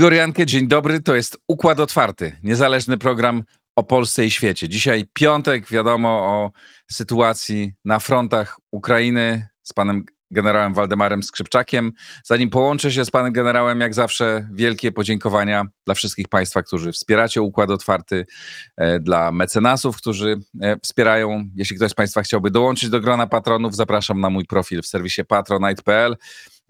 Igor Jankę, dzień dobry. To jest Układ Otwarty, niezależny program o Polsce i świecie. Dzisiaj piątek, wiadomo o sytuacji na frontach Ukrainy z panem generałem Waldemarem Skrzypczakiem. Zanim połączę się z panem generałem, jak zawsze wielkie podziękowania dla wszystkich państwa, którzy wspieracie Układ Otwarty, e, dla mecenasów, którzy e, wspierają. Jeśli ktoś z państwa chciałby dołączyć do grona patronów, zapraszam na mój profil w serwisie patronite.pl.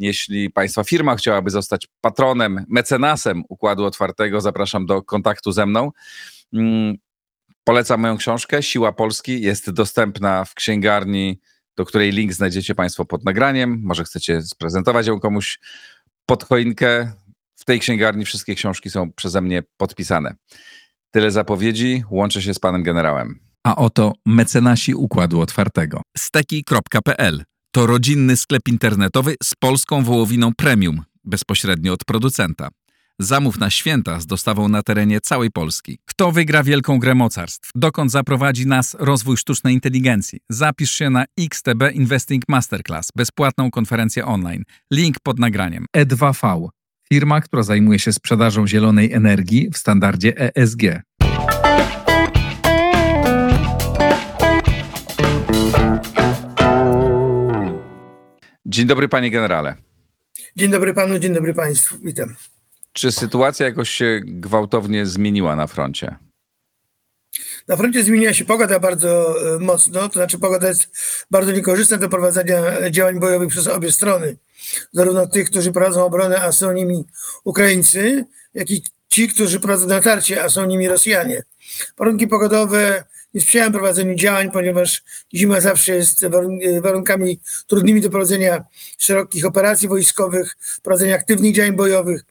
Jeśli Państwa firma chciałaby zostać patronem, mecenasem Układu Otwartego, zapraszam do kontaktu ze mną. Mm, polecam moją książkę Siła Polski. Jest dostępna w księgarni, do której link znajdziecie Państwo pod nagraniem. Może chcecie sprezentować ją komuś pod choinkę. W tej księgarni wszystkie książki są przeze mnie podpisane. Tyle zapowiedzi. Łączę się z panem generałem. A oto mecenasi Układu Otwartego. steki.pl to rodzinny sklep internetowy z polską wołowiną premium, bezpośrednio od producenta. Zamów na święta z dostawą na terenie całej Polski. Kto wygra wielką grę mocarstw? Dokąd zaprowadzi nas rozwój sztucznej inteligencji? Zapisz się na XTB Investing Masterclass, bezpłatną konferencję online. Link pod nagraniem. E2V, firma, która zajmuje się sprzedażą zielonej energii w standardzie ESG. Dzień dobry, panie generale. Dzień dobry panu, dzień dobry państwu. Witam. Czy sytuacja jakoś się gwałtownie zmieniła na froncie? Na froncie zmieniła się pogoda bardzo e, mocno, to znaczy pogoda jest bardzo niekorzystna do prowadzenia działań bojowych przez obie strony. Zarówno tych, którzy prowadzą obronę, a są nimi Ukraińcy, jak i ci, którzy prowadzą natarcie, a są nimi Rosjanie. Warunki pogodowe nie sprzyjają prowadzeniu działań, ponieważ zima zawsze jest warunkami trudnymi do prowadzenia szerokich operacji wojskowych, prowadzenia aktywnych działań bojowych.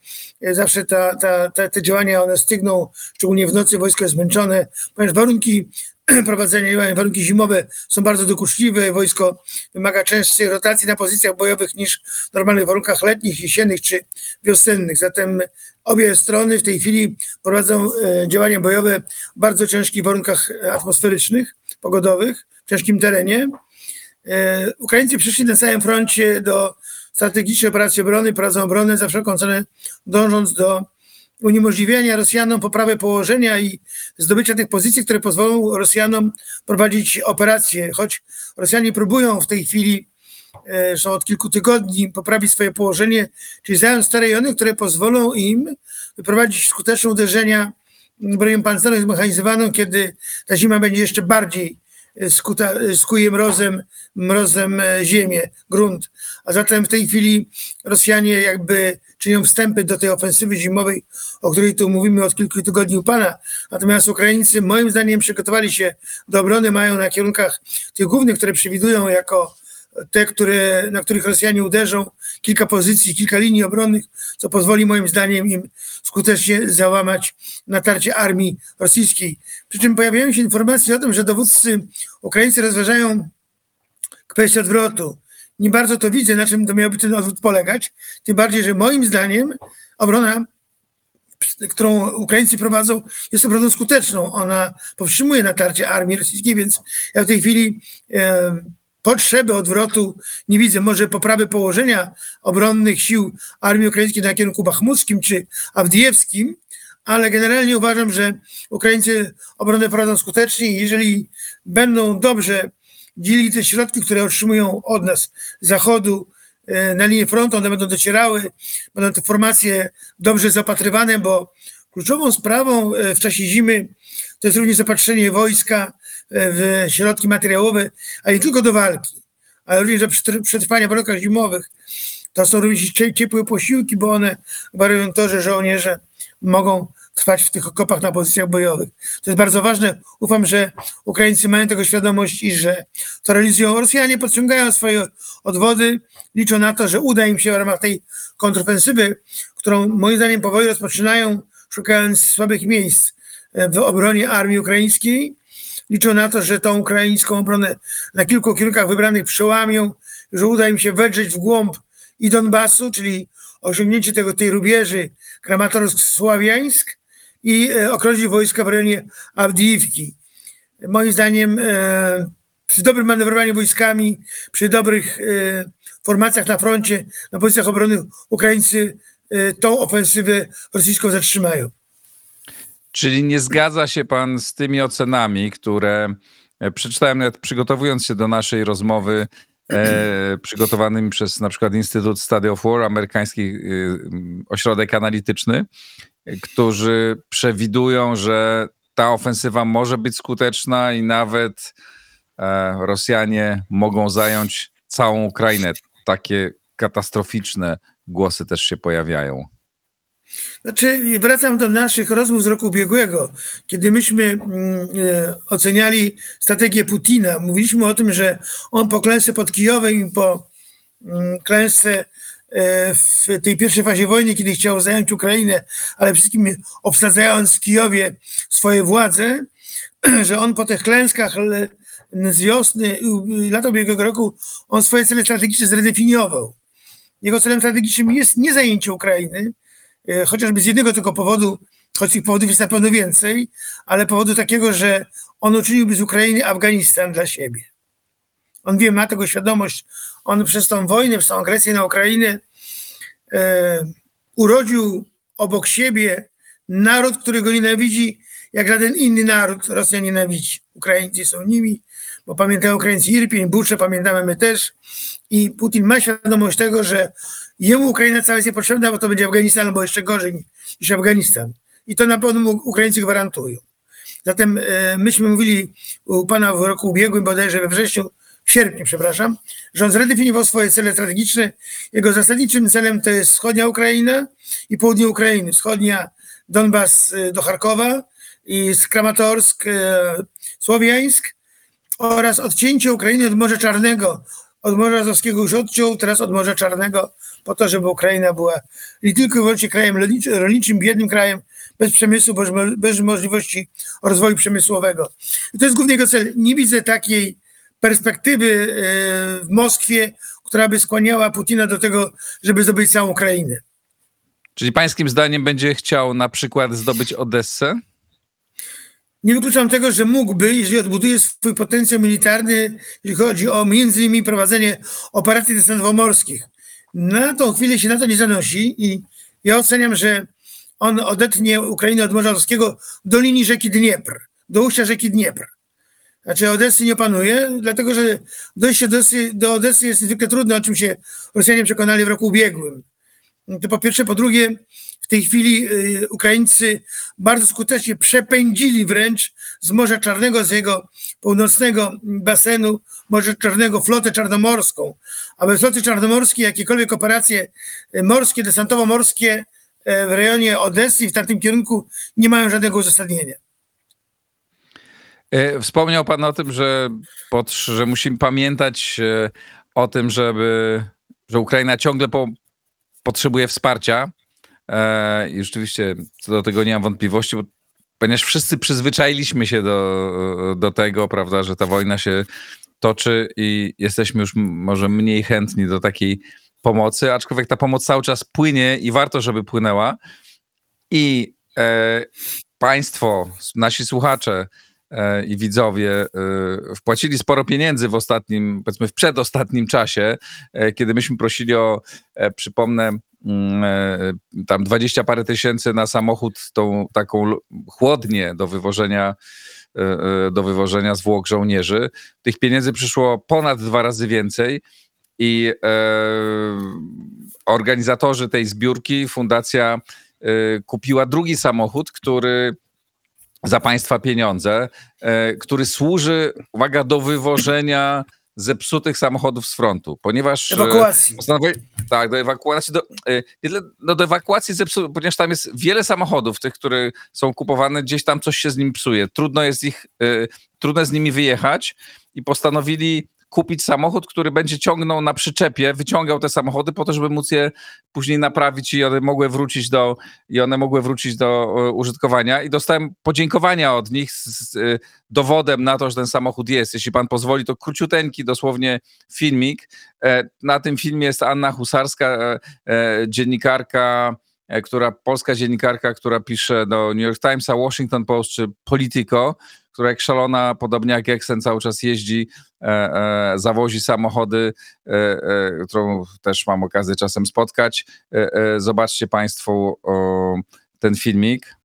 Zawsze ta, ta, ta, te działania one stygną, szczególnie w nocy wojsko jest zmęczone, ponieważ warunki prowadzenia działań, warunki zimowe są bardzo dokuczliwe. Wojsko wymaga częstszej rotacji na pozycjach bojowych niż w normalnych warunkach letnich, jesiennych czy wiosennych. Zatem obie strony w tej chwili prowadzą e, działania bojowe w bardzo ciężkich warunkach atmosferycznych, pogodowych, w ciężkim terenie. E, Ukraińcy przyszli na całym froncie do strategicznej operacji obrony, prowadzą obronę za wszelką cenę, dążąc do uniemożliwiania Rosjanom poprawy położenia i zdobycia tych pozycji, które pozwolą Rosjanom prowadzić operacje. Choć Rosjanie próbują w tej chwili, e, są od kilku tygodni, poprawić swoje położenie, czyli zająć te rejony, które pozwolą im wyprowadzić skuteczne uderzenia bronią pancerną zmechanizowaną, kiedy ta zima będzie jeszcze bardziej skuta, skuje mrozem, mrozem e, ziemię, grunt. A zatem w tej chwili Rosjanie jakby czynią wstępy do tej ofensywy zimowej, o której tu mówimy od kilku tygodni u Pana. Natomiast Ukraińcy moim zdaniem przygotowali się do obrony, mają na kierunkach tych głównych, które przewidują jako te, które, na których Rosjanie uderzą, kilka pozycji, kilka linii obronnych, co pozwoli moim zdaniem im skutecznie załamać natarcie armii rosyjskiej. Przy czym pojawiają się informacje o tym, że dowódcy ukraińscy rozważają kwestię odwrotu. Nie bardzo to widzę, na czym to miałby ten odwrót polegać. Tym bardziej, że moim zdaniem obrona którą Ukraińcy prowadzą, jest obroną skuteczną. Ona powstrzymuje natarcie armii rosyjskiej, więc ja w tej chwili potrzeby odwrotu nie widzę. Może poprawy położenia obronnych sił armii ukraińskiej na kierunku bachmuckim czy awdijewskim, ale generalnie uważam, że Ukraińcy obronę prowadzą skutecznie i jeżeli będą dobrze dzielili te środki, które otrzymują od nas z zachodu e, na linię frontu, one będą docierały, będą te formacje dobrze zapatrywane, bo kluczową sprawą e, w czasie zimy to jest również zapatrzenie wojska w środki materiałowe, a nie tylko do walki, ale również do przetrwania w warunkach zimowych. To są również ciepłe posiłki, bo one gwarują to, że żołnierze mogą trwać w tych okopach na pozycjach bojowych. To jest bardzo ważne. Ufam, że Ukraińcy mają tego świadomość i że to realizują. Rosjanie podciągają swoje odwody, liczą na to, że uda im się w ramach tej kontrofensywy, którą moim zdaniem powoli rozpoczynają, szukając słabych miejsc w obronie armii ukraińskiej, liczą na to, że tą ukraińską obronę na kilku kierunkach wybranych przełamią, że uda im się wedrzeć w głąb i Donbasu, czyli osiągnięcie tego, tej rubieży Kramatorsk-Sławiańsk i e, okrążyć wojska w rejonie Awdijiwki. Moim zdaniem e, przy dobrym manewrowaniu wojskami, przy dobrych e, formacjach na froncie, na pozycjach obrony Ukraińcy y, tą ofensywę rosyjską zatrzymają. Czyli nie zgadza się pan z tymi ocenami, które e, przeczytałem nawet przygotowując się do naszej rozmowy, e, przygotowanymi przez na przykład Instytut Study of War, amerykański e, ośrodek analityczny, e, którzy przewidują, że ta ofensywa może być skuteczna i nawet e, Rosjanie mogą zająć całą Ukrainę. Takie katastroficzne głosy też się pojawiają. Znaczy, wracam do naszych rozmów z roku ubiegłego, kiedy myśmy mm, e, oceniali strategię Putina. Mówiliśmy o tym, że on po klęsce pod Kijowem i po mm, klęsce e, w tej pierwszej fazie wojny, kiedy chciał zająć Ukrainę, ale wszystkim obsadzając w Kijowie swoje władze, że on po tych klęskach z wiosny, lata ubiegłego roku, on swoje cele strategiczne zredefiniował. Jego celem strategicznym jest nie zajęcie Ukrainy, chociażby z jednego tylko powodu, choć tych powodów jest na pewno więcej, ale powodu takiego, że on uczyniłby z Ukrainy Afganistan dla siebie. On wie, ma tego świadomość. On przez tą wojnę, przez tą agresję na Ukrainę e, urodził obok siebie naród, który go nienawidzi, jak żaden inny naród Rosja nienawidzi. Ukraińcy są nimi, bo pamiętają Ukraińcy Irpień, Bucze, pamiętamy my też. I Putin ma świadomość tego, że jemu Ukraina cała jest niepotrzebna, bo to będzie Afganistan albo jeszcze gorzej niż Afganistan. I to na pewno Ukraińcy gwarantują. Zatem e, myśmy mówili u pana w roku ubiegłym, bodajże we wrześniu, w sierpniu, przepraszam, że on zredefiniował swoje cele strategiczne. Jego zasadniczym celem to jest wschodnia Ukraina i południe Ukrainy. Wschodnia Donbas e, do Charkowa i Kramatorsk, e, Słowiańsk oraz odcięcie Ukrainy od Morza Czarnego. Od Morza Azowskiego już odciął, teraz od Morza Czarnego, po to, żeby Ukraina była nie tylko i wyłącznie krajem rolniczy- rolniczym, biednym krajem, bez przemysłu, bez możliwości rozwoju przemysłowego. I to jest główny jego cel. Nie widzę takiej perspektywy e, w Moskwie, która by skłaniała Putina do tego, żeby zdobyć całą Ukrainę. Czyli pańskim zdaniem będzie chciał na przykład zdobyć Odessę? Nie wykluczam tego, że mógłby, jeżeli odbuduje swój potencjał militarny, jeżeli chodzi o między innymi prowadzenie operacji desantowo-morskich. Na tą chwilę się na to nie zanosi i ja oceniam, że on odetnie Ukrainę od Morza Azowskiego do linii rzeki Dniepr, do ujścia rzeki Dniepr. Znaczy Odessy nie opanuje, dlatego że dojście do Odessy, do Odessy jest niezwykle trudne, o czym się Rosjanie przekonali w roku ubiegłym. To po pierwsze. Po drugie, w tej chwili y, Ukraińcy bardzo skutecznie przepędzili wręcz z Morza Czarnego, z jego północnego basenu Morza Czarnego flotę czarnomorską. A bez floty czarnomorskiej jakiekolwiek operacje y, morskie, desantowo-morskie y, w rejonie Odessy i w tamtym kierunku nie mają żadnego uzasadnienia. E, Wspomniał Pan o tym, że, potrz- że musimy pamiętać e, o tym, żeby, że Ukraina ciągle po, potrzebuje wsparcia. E, I rzeczywiście co do tego nie mam wątpliwości, bo, ponieważ wszyscy przyzwyczailiśmy się do, do tego, prawda, że ta wojna się toczy i jesteśmy już może mniej chętni do takiej pomocy, aczkolwiek ta pomoc cały czas płynie i warto, żeby płynęła. I e, państwo, nasi słuchacze, i widzowie e, wpłacili sporo pieniędzy w ostatnim, powiedzmy w przedostatnim czasie, e, kiedy myśmy prosili o, e, przypomnę, mm, e, tam 20 parę tysięcy na samochód, tą taką chłodnię do wywożenia, e, e, do wywożenia zwłok żołnierzy. Tych pieniędzy przyszło ponad dwa razy więcej i e, organizatorzy tej zbiórki, fundacja e, kupiła drugi samochód, który za państwa pieniądze, e, który służy, uwaga, do wywożenia zepsutych samochodów z frontu, ponieważ... e, Ewakuacji. Tak, do ewakuacji, do, e, no do ewakuacji zepsu, ponieważ tam jest wiele samochodów, tych, które są kupowane, gdzieś tam coś się z nimi psuje. Trudno jest ich, trudno z nimi wyjechać i postanowili kupić samochód, który będzie ciągnął na przyczepie, wyciągał te samochody po to, żeby móc je później naprawić i one mogły wrócić do, i one mogły wrócić do e, użytkowania. I dostałem podziękowania od nich z, z e, dowodem na to, że ten samochód jest. Jeśli pan pozwoli, to króciuteńki dosłownie filmik. E, Na tym filmie jest Anna Husarska, dziennikarka która, polska dziennikarka, która pisze do New York Timesa, Washington Post czy Politico, która jak szalona, podobnie jak Exxon cały czas jeździ, e, e, zawozi samochody, e, e, którą też mam okazję czasem spotkać. E, e, zobaczcie Państwo o, ten filmik.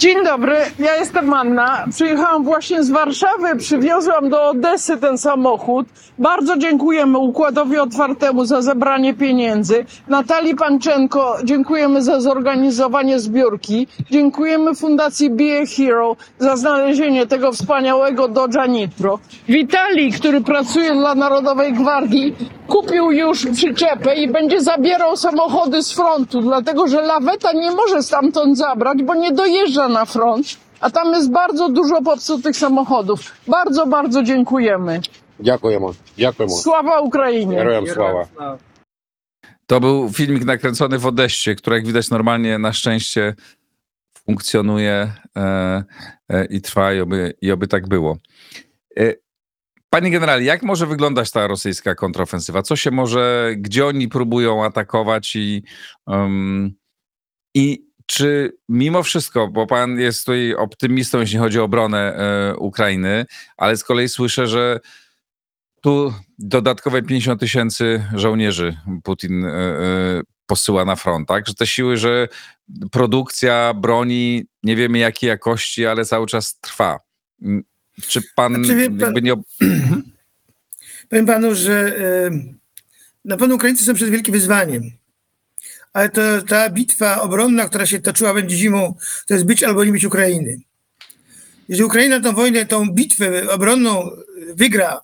Dzień dobry, ja jestem Anna. Przyjechałam właśnie z Warszawy, przywiozłam do Odesy ten samochód. Bardzo dziękujemy Układowi Otwartemu za zebranie pieniędzy. Natalii Panczenko dziękujemy za zorganizowanie zbiórki. Dziękujemy Fundacji Be a Hero za znalezienie tego wspaniałego Dodge'a Nitro. Witali, który pracuje dla Narodowej Gwardii, kupił już przyczepę i będzie zabierał samochody z frontu, dlatego że laweta nie może stamtąd zabrać, bo nie dojeżdża na front, a tam jest bardzo dużo popsutych samochodów. Bardzo, bardzo dziękujemy. Дякуємо. Дякуємо. Sława Ukrainie! Героям слава. To był filmik nakręcony w Odeście, który jak widać normalnie na szczęście funkcjonuje e, e, i trwa i oby, i oby tak było. E, Panie generale, jak może wyglądać ta rosyjska kontrofensywa? Co się może, gdzie oni próbują atakować i, um, i czy mimo wszystko, bo pan jest tutaj optymistą, jeśli chodzi o obronę e, Ukrainy, ale z kolei słyszę, że tu dodatkowe 50 tysięcy żołnierzy Putin e, e, posyła na front, tak? Że te siły, że produkcja broni, nie wiemy jakiej jakości, ale cały czas trwa. Czy pan Znaczy, pan- jakby nie... Powiem panu, że e, na pewno Ukraińcy są przed wielkim wyzwaniem. Ale to, ta bitwa obronna, która się toczyła będzie zimą, to jest być albo nie być Ukrainy. Jeżeli Ukraina tą wojnę, tą bitwę obronną wygra,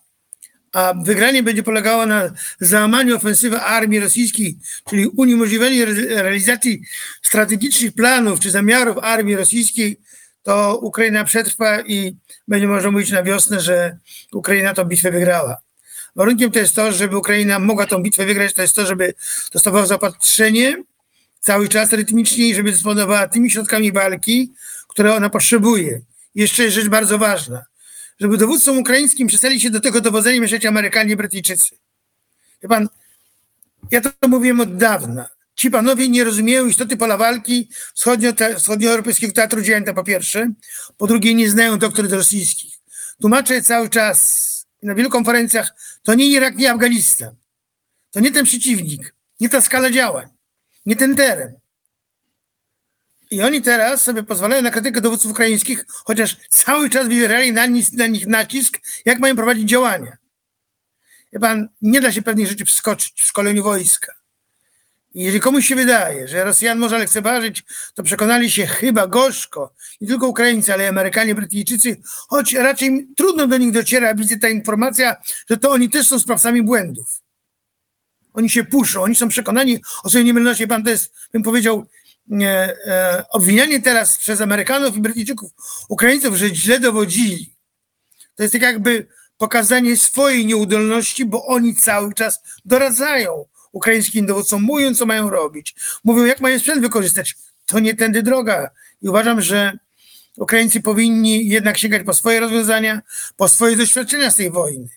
a wygranie będzie polegało na załamaniu ofensywy armii rosyjskiej, czyli uniemożliwieniu re- realizacji strategicznych planów czy zamiarów armii rosyjskiej, to Ukraina przetrwa i będzie można mówić na wiosnę, że Ukraina tą bitwę wygrała. Warunkiem to jest to, żeby Ukraina mogła tą bitwę wygrać, to jest to, żeby dostawała zaopatrzenie cały czas rytmicznie i żeby dysponowała tymi środkami walki, które ona potrzebuje. Jeszcze jest rzecz bardzo ważna. Żeby dowódcom ukraińskim przestali się do tego dowodzenia mieszać Amerykanie i Brytyjczycy. Wie pan, ja to mówiłem od dawna. Ci panowie nie rozumieją istoty pola walki wschodnio, wschodnioeuropejskiego teatru działań, to po pierwsze. Po drugie, nie znają doktryn rosyjskich. Tłumaczę cały czas na wielu konferencjach, to nie Irak, nie Afganistan. To nie ten przeciwnik, nie ta skala działań, nie ten teren. I oni teraz sobie pozwalają na krytykę dowódców ukraińskich, chociaż cały czas wywierali na na nich nacisk, jak mają prowadzić działania. Wie pan, nie da się pewnych rzeczy przeskoczyć w szkoleniu wojska. Jeżeli komuś się wydaje, że Rosjan może lekceważyć, to przekonali się chyba gorzko, nie tylko Ukraińcy, ale i Amerykanie, Brytyjczycy, choć raczej trudno do nich dociera, widzę ta informacja, że to oni też są sprawcami błędów. Oni się puszczą, oni są przekonani o swojej niemylności. Pan to jest, bym powiedział, e, e, obwinianie teraz przez Amerykanów i Brytyjczyków Ukraińców, że źle dowodzili. To jest tak jakby pokazanie swojej nieudolności, bo oni cały czas doradzają ukraińskim dowódcom, mówią, co mają robić. Mówią, jak mają sprzęt wykorzystać. To nie tędy droga. I uważam, że Ukraińcy powinni jednak sięgać po swoje rozwiązania, po swoje doświadczenia z tej wojny.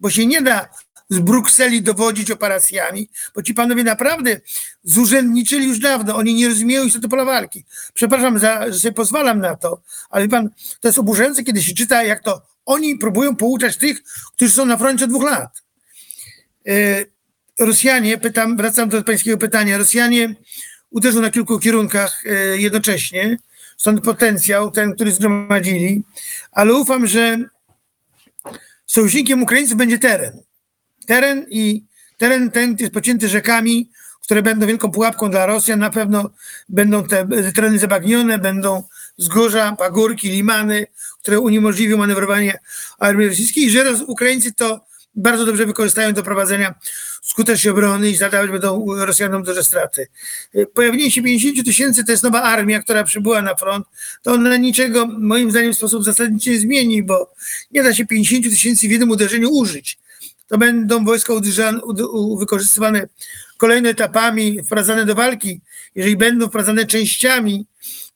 Bo się nie da z Brukseli dowodzić operacjami, bo ci panowie naprawdę zurzędniczyli już dawno. Oni nie rozumieją istoty pola walki. Przepraszam, za, że sobie pozwalam na to, ale pan, to jest oburzające, kiedy się czyta, jak to oni próbują pouczać tych, którzy są na froncie od dwóch lat. Yy, Rosjanie, pytam, wracam do pańskiego pytania, Rosjanie uderzą na kilku kierunkach e, jednocześnie, stąd potencjał, ten, który zgromadzili, ale ufam, że sojusznikiem Ukraińców będzie teren. Teren i teren ten jest pocięty rzekami, które będą wielką pułapką dla Rosjan. Na pewno będą te tereny zabagnione, będą wzgórza, pagórki, limany, które uniemożliwią manewrowanie armii rosyjskiej i że Ukraińcy to bardzo dobrze wykorzystają do prowadzenia skutecznej obrony i zadawać będą Rosjanom duże straty. Y, Pojawienie się 50 tysięcy to jest nowa armia, która przybyła na front. To ona niczego moim zdaniem w sposób zasadniczy nie zmieni, bo nie da się 50 tysięcy w jednym uderzeniu użyć. To będą wojska wykorzystywane kolejnymi etapami, wprowadzane do walki. Jeżeli będą wprowadzane częściami,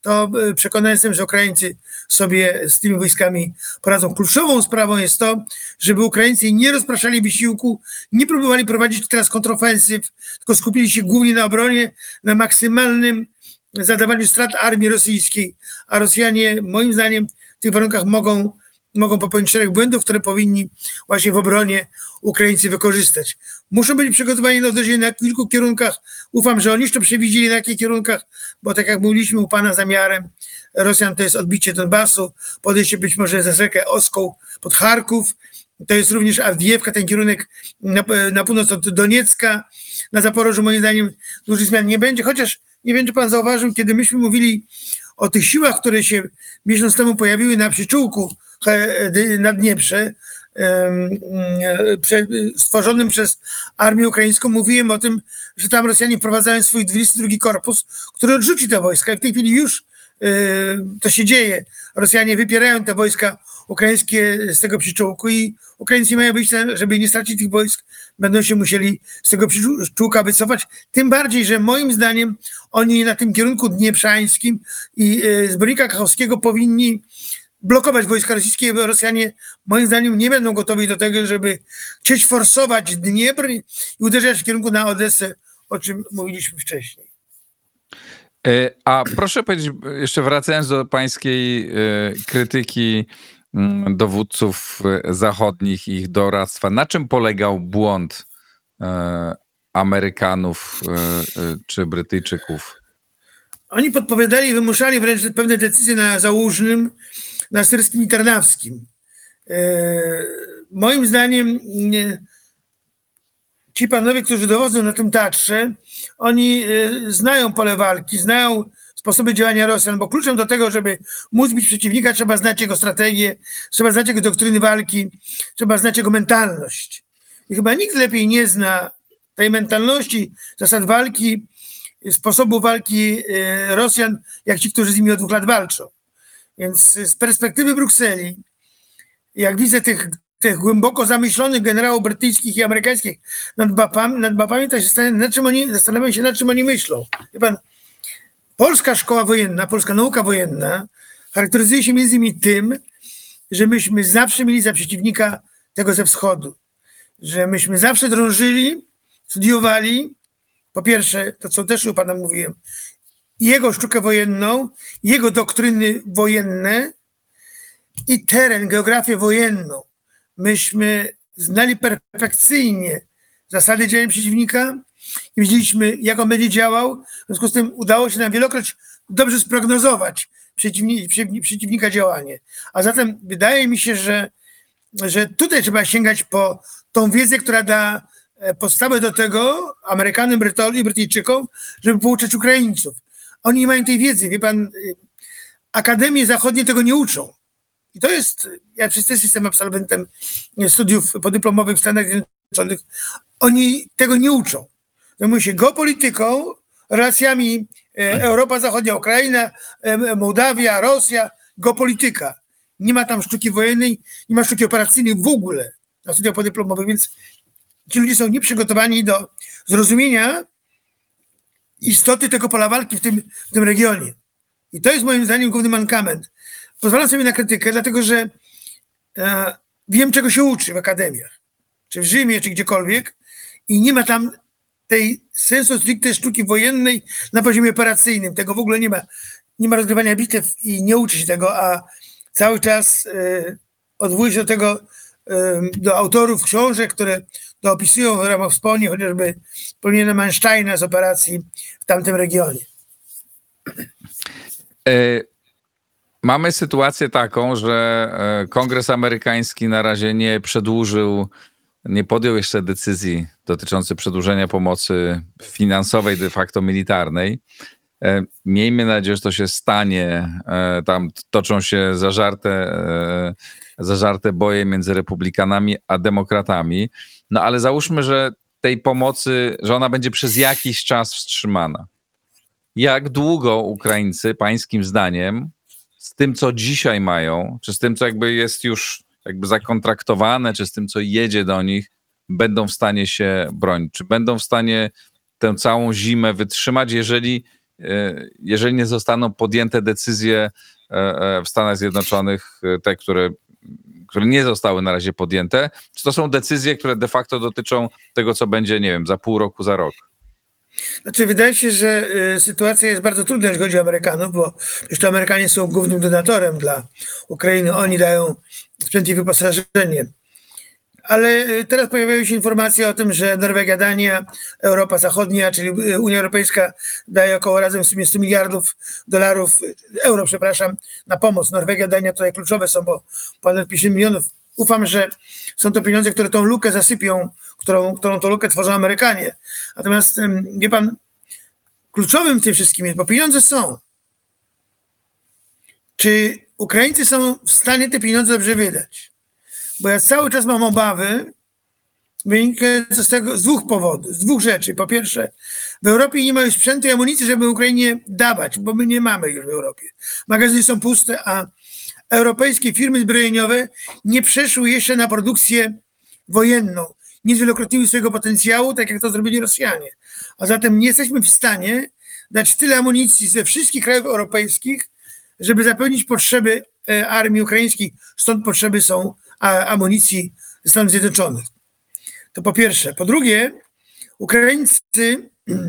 to y, przekonany jestem, że Ukraińcy sobie z tymi wojskami poradzą. Kluczową sprawą jest to, żeby Ukraińcy nie rozpraszali wysiłku, nie próbowali prowadzić teraz kontrofensyw, tylko skupili się głównie na obronie, na maksymalnym zadawaniu strat armii rosyjskiej, a Rosjanie moim zdaniem w tych warunkach mogą, mogą popełnić szereg błędów, które powinni właśnie w obronie Ukraińcy wykorzystać. Muszą być przygotowani na uderzenie na kilku kierunkach. Ufam, że oni już to przewidzieli na jakich kierunkach, bo tak jak mówiliśmy u Pana zamiarem Rosjan to jest odbicie Donbasu, podejście być może za rzekę Oską pod Charków, to jest również Awdijiewka, ten kierunek na, na północ od Doniecka, na Zaporożu moim zdaniem dużych zmian nie będzie, chociaż nie wiem, czy pan zauważył, kiedy myśmy mówili o tych siłach, które się miesiąc temu pojawiły na przyczółku na Dnieprze, e, stworzonym przez armię ukraińską, mówiłem o tym, że tam Rosjanie wprowadzają swój 22 korpus, który odrzuci te wojska i w tej chwili już e, to się dzieje. Rosjanie wypierają te wojska ukraińskie z tego przyczółku i Ukraińcy mają być, żeby nie stracić tych wojsk, będą się musieli z tego przyczółka wycofać. Tym bardziej, że moim zdaniem oni na tym kierunku dnieprzańskim i e, z Bronika Kachowskiego powinni blokować wojska rosyjskie, bo Rosjanie moim zdaniem nie będą gotowi do tego, żeby chcieć forsować Dniepr i uderzać w kierunku na Odessę, o czym mówiliśmy wcześniej. E, A proszę powiedzieć, jeszcze wracając do pańskiej e, krytyki mm, dowódców e, zachodnich i ich doradztwa, na czym polegał błąd Amerykanów czy Brytyjczyków? Oni podpowiadali wymuszali wręcz pewne decyzje na Załużnym, na Syrskim i Tarnawskim. E, moim zdaniem nie, ci panowie, którzy dowodzą na tym teatrze, oni e, znają pole walki, znają sposoby działania Rosjan, bo kluczem do tego, żeby móc bić przeciwnika, trzeba znać jego strategię, trzeba znać jego doktryny walki, trzeba znać jego mentalność. I chyba nikt lepiej nie zna tej mentalności, zasad walki, sposobu walki e, Rosjan, jak ci, którzy z nimi od dwóch lat walczą. Więc z perspektywy Brukseli, jak widzę tych, tych głęboko zamyślonych generałów brytyjskich i amerykańskich nad mapami, nad mapami to się zastanawiam, nad czym oni, zastanawiam się, nad czym oni myślą. Wie pan, polska szkoła wojenna, polska nauka wojenna charakteryzuje się między innymi tym, że myśmy zawsze mieli za przeciwnika tego ze wschodu. Że myśmy zawsze drążyli, studiowali, po pierwsze, to co też u pana mówiłem, jego sztukę wojenną, jego doktryny wojenne i teren, geografię wojenną. Myśmy znali perfekcyjnie zasady działania przeciwnika i wiedzieliśmy, jak on będzie działał. W związku z tym udało się nam wielokroć dobrze sprognozować przeciwni- przeciwnika działanie. A zatem wydaje mi się, że, że tutaj trzeba sięgać po tą wiedzę, która da e, podstawę do tego Amerykanom, Brytol i Brytyjczykom, żeby pouczać Ukraińców. Oni nie mają tej wiedzy. Wie pan, y, akademie zachodnie tego nie uczą. I to jest, ja przez też jestem absolwentem studiów podyplomowych w Stanach Zjednoczonych. Oni tego nie uczą. Zajmują się geopolityką, relacjami e, Europa Zachodnia, Ukraina, Mołdawia, Rosja, geopolityka. Nie ma tam sztuki wojennej, nie ma sztuki operacyjnej w ogóle na studiach podyplomowych, więc ci ludzie są nieprzygotowani do zrozumienia istoty tego pola walki w tym, w tym regionie. I to jest moim zdaniem główny mankament. Pozwalam sobie na krytykę, dlatego że e, wiem, czego się uczy w akademiach, czy w Rzymie, czy gdziekolwiek, i nie ma tam tej sensu stricte sztuki wojennej na poziomie operacyjnym. Tego w ogóle nie ma. Nie ma rozgrywania bitew i nie uczy się tego, a cały czas e, odwołuje się do tego, do autorów książek, które to opisują w ramach wspomnień, chociażby Polina Mansteina z operacji w tamtym regionie. E, Mamy sytuację taką, że e, Kongres Amerykański na razie nie przedłużył, nie podjął jeszcze decyzji dotyczącej przedłużenia pomocy finansowej, de facto militarnej. E, Miejmy nadzieję, że to się stanie. Tam toczą się zażarte, zażarte boje między republikanami a demokratami. No ale załóżmy, że tej pomocy, że ona będzie przez jakiś czas wstrzymana. Jak długo Ukraińcy, pańskim zdaniem, z tym, co dzisiaj mają, czy z tym, co jakby jest już jakby zakontraktowane, czy z tym, co jedzie do nich, będą w stanie się bronić? Czy będą w stanie tę całą zimę wytrzymać, jeżeli, e, jeżeli nie zostaną podjęte decyzje e, e, w Stanach Zjednoczonych, te, które, które nie zostały na razie podjęte? Czy to są decyzje, które de facto dotyczą tego, co będzie, nie wiem, za pół roku, za rok? Znaczy, wydaje się, że y, sytuacja jest bardzo trudna, jeśli chodzi o Amerykanów, bo przecież to Amerykanie są głównym donatorem dla Ukrainy. Oni dają sprzęt i wyposażenie. Ale y, teraz pojawiają się informacje o tym, że Norwegia, Dania, Europa Zachodnia, czyli y, Unia Europejska daje około razem w sumie 100 miliardów dolarów, y, euro, przepraszam, na pomoc. Norwegia, Dania tutaj kluczowe są, bo ponad 50 milionów. Ufam, że są to pieniądze, które tą lukę zasypią, którą, którą tą lukę tworzą Amerykanie. Natomiast, wie pan, kluczowym w tym wszystkim jest, bo pieniądze są. Czy Ukraińcy są w stanie te pieniądze dobrze wydać? Bo ja cały czas mam obawy, wynikające z tego z dwóch powodów, z dwóch rzeczy. Po pierwsze, w Europie nie ma już sprzętu i amunicji, żeby Ukrainie dawać, bo my nie mamy już w Europie. Magazyny są puste, a europejskie firmy zbrojeniowe nie przeszły jeszcze na produkcję wojenną. Nie zwielokrotniły swojego potencjału, tak jak to zrobili Rosjanie. A zatem nie jesteśmy w stanie dać tyle amunicji ze wszystkich krajów europejskich, żeby zapełnić potrzeby e, armii ukraińskiej. Stąd potrzeby są amunicji ze Stanów Zjednoczonych. To po pierwsze. Po drugie, Ukraińcy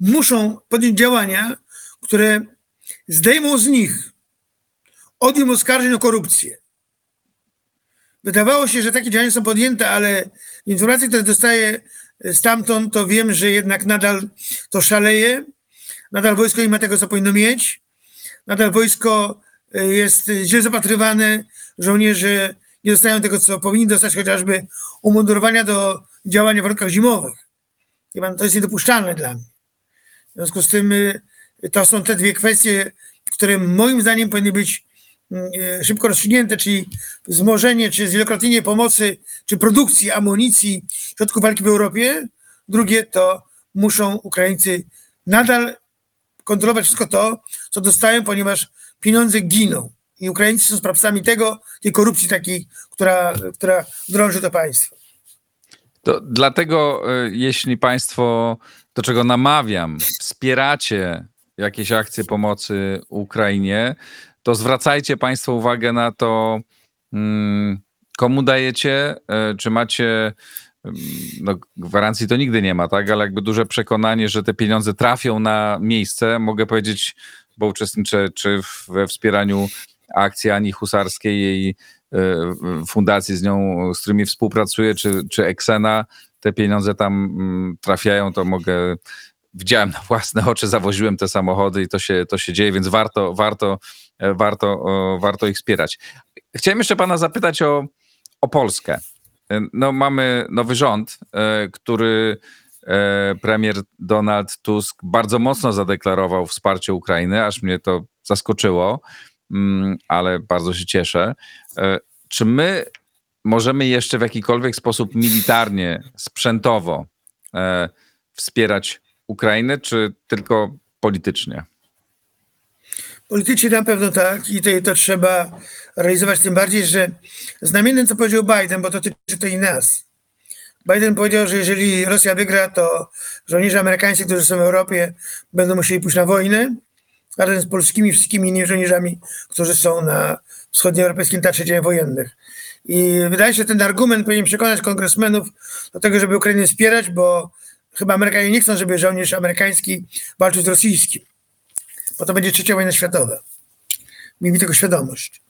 muszą podjąć działania, które zdejmą z nich odium oskarżeń o korupcję. Wydawało się, że takie działania są podjęte, ale informacje, które dostaję stamtąd, to wiem, że jednak nadal to szaleje. Nadal wojsko nie ma tego, co powinno mieć. Nadal wojsko y, jest źle zapatrywane. Żołnierze nie dostają tego, co powinni dostać, chociażby umundurowania do działania w warunkach zimowych. To jest niedopuszczalne dla mnie. W związku z tym y, to są te dwie kwestie, które moim zdaniem powinny być y, szybko rozstrzygnięte, czyli wzmożenie czy zwielokrotnienie pomocy czy produkcji amunicji, środków walki w Europie. Drugie to muszą Ukraińcy nadal kontrolować wszystko to, co dostają, ponieważ pieniądze giną. I Ukraińcy są sprawcami tego, tej korupcji takiej, która, która drąży to państwo. To dlatego, y, jeśli Państwo, do czego namawiam, wspieracie jakieś akcje pomocy Ukrainie, to zwracajcie Państwo uwagę na to, mm, komu dajecie, y, czy macie. mm, No, gwarancji to nigdy nie ma, tak? Ale jakby duże przekonanie, że te pieniądze trafią na miejsce. Mogę powiedzieć, bo uczestniczę czy we wspieraniu akcji Ani Husarskiej, jej y, fundacji z nią, z którymi współpracuję, czy, czy Exena, te pieniądze tam mm, trafiają, to mogę. Widziałem na własne oczy, zawoziłem te samochody i to się, to się dzieje, więc warto, warto, e, warto, warto ich wspierać. Chciałem jeszcze pana zapytać o, o Polskę. E, No, mamy nowy rząd, e, który e, premier Donald Tusk bardzo mocno zadeklarował wsparcie Ukrainy, aż mnie to zaskoczyło, ale bardzo się cieszę. E, Czy my możemy jeszcze w jakikolwiek sposób militarnie, sprzętowo e, wspierać Ukrainę, czy tylko politycznie? Politycznie na pewno tak i to, to trzeba realizować, tym bardziej, że znamiennym, co powiedział Biden, bo to dotyczy to i nas. Biden powiedział, że jeżeli Rosja wygra, to żołnierze amerykańscy, którzy są w Europie, będą musieli pójść na wojnę, razem z polskimi wszystkimi innymi żołnierzami, którzy są na wschodnioeuropejskim teatrze działań wojennych. I wydaje się, że ten argument powinien przekonać kongresmenów do tego, żeby Ukrainę wspierać, bo chyba Amerykanie nie chcą, żeby żołnierz amerykański walczył z rosyjskim bo to będzie trzecia wojna światowa. Miejmy tego świadomość.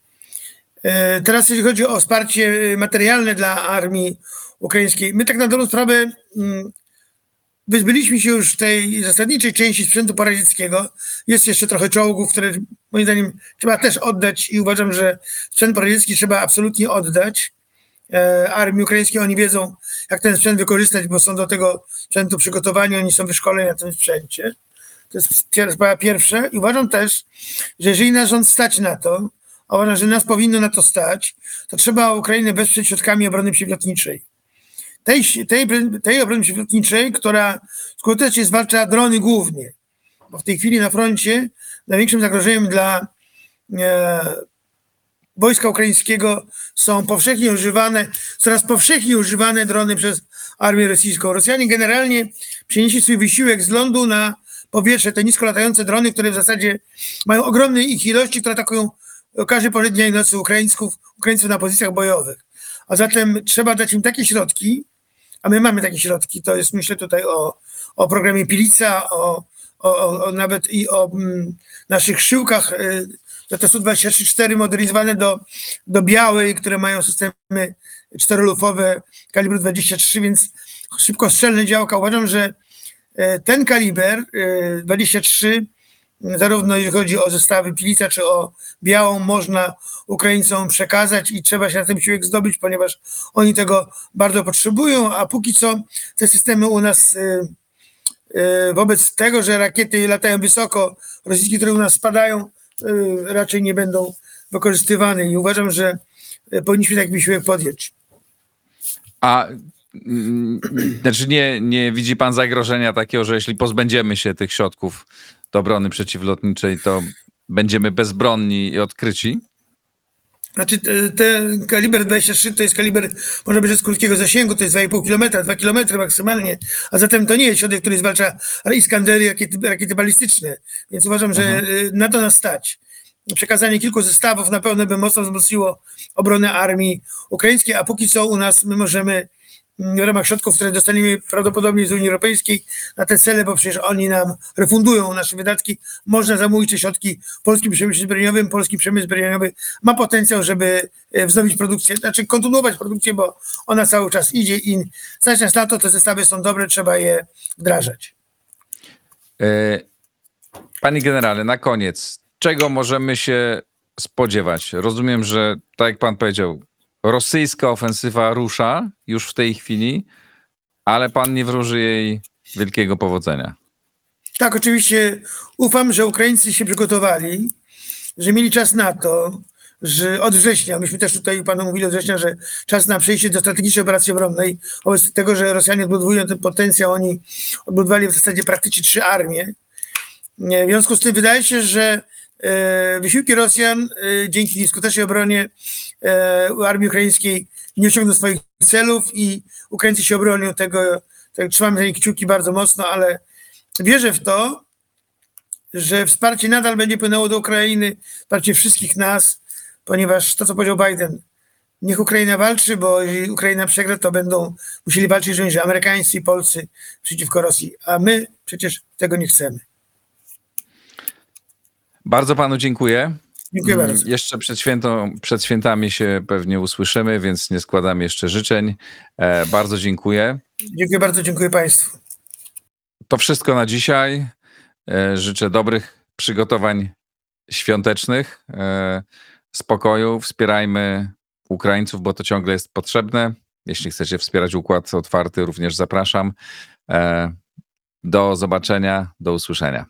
E, Teraz jeśli chodzi o wsparcie e, materialne dla armii ukraińskiej, my tak na dobrą sprawę mm, wyzbyliśmy się już tej zasadniczej części sprzętu poradzieckiego. Jest jeszcze trochę czołgów, które moim zdaniem trzeba też oddać i uważam, że sprzęt poradziecki trzeba absolutnie oddać e, armii ukraińskiej. Oni wiedzą, jak ten sprzęt wykorzystać, bo są do tego sprzętu przygotowani, oni są wyszkoleni na tym sprzęcie. To jest sprawa pierwsza. I uważam też, że jeżeli nasz rząd stać na to, a uważam, że nas powinno na to stać, to trzeba Ukrainę wesprzeć środkami obrony przeciwlotniczej. Tej, tej, tej obrony przeciwlotniczej, która skutecznie zwalcza drony głównie. Bo w tej chwili na froncie największym zagrożeniem dla e, wojska ukraińskiego są powszechnie używane, coraz powszechniej używane drony przez armię rosyjską. Rosjanie generalnie przenieśli swój wysiłek z lądu na powietrze, te nisko latające drony, które w zasadzie mają ogromne ich ilości, które atakują każdy porze i nocy Ukraińców, Ukraińców na pozycjach bojowych. A zatem trzeba dać im takie środki, a my mamy takie środki, to jest myślę tutaj o, o programie Pilica, o, o, o, nawet i o mm, naszych szyłkach y, to Su-24 modernizowane do, do białej, które mają systemy czterolufowe kalibru 23, więc szybkostrzelne działka. Uważam, że e, ten kaliber e, 23, zarówno jeżeli chodzi o zestawy Pilica czy o białą, można Ukraińcom przekazać i trzeba się na ten siłek zdobyć, ponieważ oni tego bardzo potrzebują, a póki co te systemy u nas e, e, wobec tego, że rakiety latają wysoko, rosyjskie, które u nas spadają, e, raczej nie będą wykorzystywane i uważam, że powinniśmy taki wysiłek podjąć. A znaczy nie, nie widzi pan zagrożenia takiego, że jeśli pozbędziemy się tych środków do obrony przeciwlotniczej, to będziemy bezbronni i odkryci? Znaczy te- ten kaliber 23 to jest kaliber, można powiedzieć, z krótkiego zasięgu, to jest 2,5 km, 2 km maksymalnie, a zatem to nie jest środek, który zwalcza Iskandery, rakiety, rakiety balistyczne, więc uważam, że y, na to nas stać. Przekazanie kilku zestawów na pewno by mocno wzmocniło obronę armii ukraińskiej, a póki co u nas my możemy mm, w ramach środków, które dostaniemy prawdopodobnie z Unii Europejskiej na te cele, bo przecież oni nam refundują nasze wydatki, można zamówić te środki polskim przemyśle zbrojeniowym. Polski przemysł zbrojeniowy ma potencjał, żeby e, wznowić produkcję, znaczy kontynuować produkcję, bo ona cały czas idzie i stać nas na to, te zestawy są dobre, trzeba je wdrażać. E, Panie generale, na koniec, czego możemy się spodziewać? Rozumiem, że tak jak pan powiedział, rosyjska ofensywa rusza już w tej chwili, ale pan nie wróży jej wielkiego powodzenia. Tak, oczywiście ufam, że Ukraińcy się przygotowali, że mieli czas na to, że od września, myśmy też tutaj panu mówili od września, że czas na przejście do strategicznej operacji obronnej, wobec tego, że Rosjanie odbudowują ten potencjał, oni odbudowali w zasadzie praktycznie trzy armie. W związku z tym wydaje się, że wysiłki Rosjan e, dzięki nieskutecznej obronie e, armii ukraińskiej nie osiągną swoich celów i Ukraińcy się obronią tego, tak, trzymamy nich kciuki bardzo mocno, ale wierzę w to, że wsparcie nadal będzie płynęło do Ukrainy, wsparcie wszystkich nas, ponieważ to, co powiedział Biden, niech Ukraina walczy, bo jeżeli Ukraina przegra, to będą musieli walczyć żołnierze amerykańscy i polscy przeciwko Rosji, a my przecież tego nie chcemy. Bardzo panu dziękuję. Dziękuję Mm, bardzo. Jeszcze przed, świętą, przed świętami się pewnie usłyszymy, więc nie składam jeszcze życzeń. E, bardzo dziękuję. Dziękuję bardzo, dziękuję Państwu. To wszystko na dzisiaj. E, życzę dobrych przygotowań świątecznych, e, spokoju. Wspierajmy Ukraińców, bo to ciągle jest potrzebne. Jeśli chcecie wspierać Układ Otwarty, również zapraszam. E, Do zobaczenia, do usłyszenia.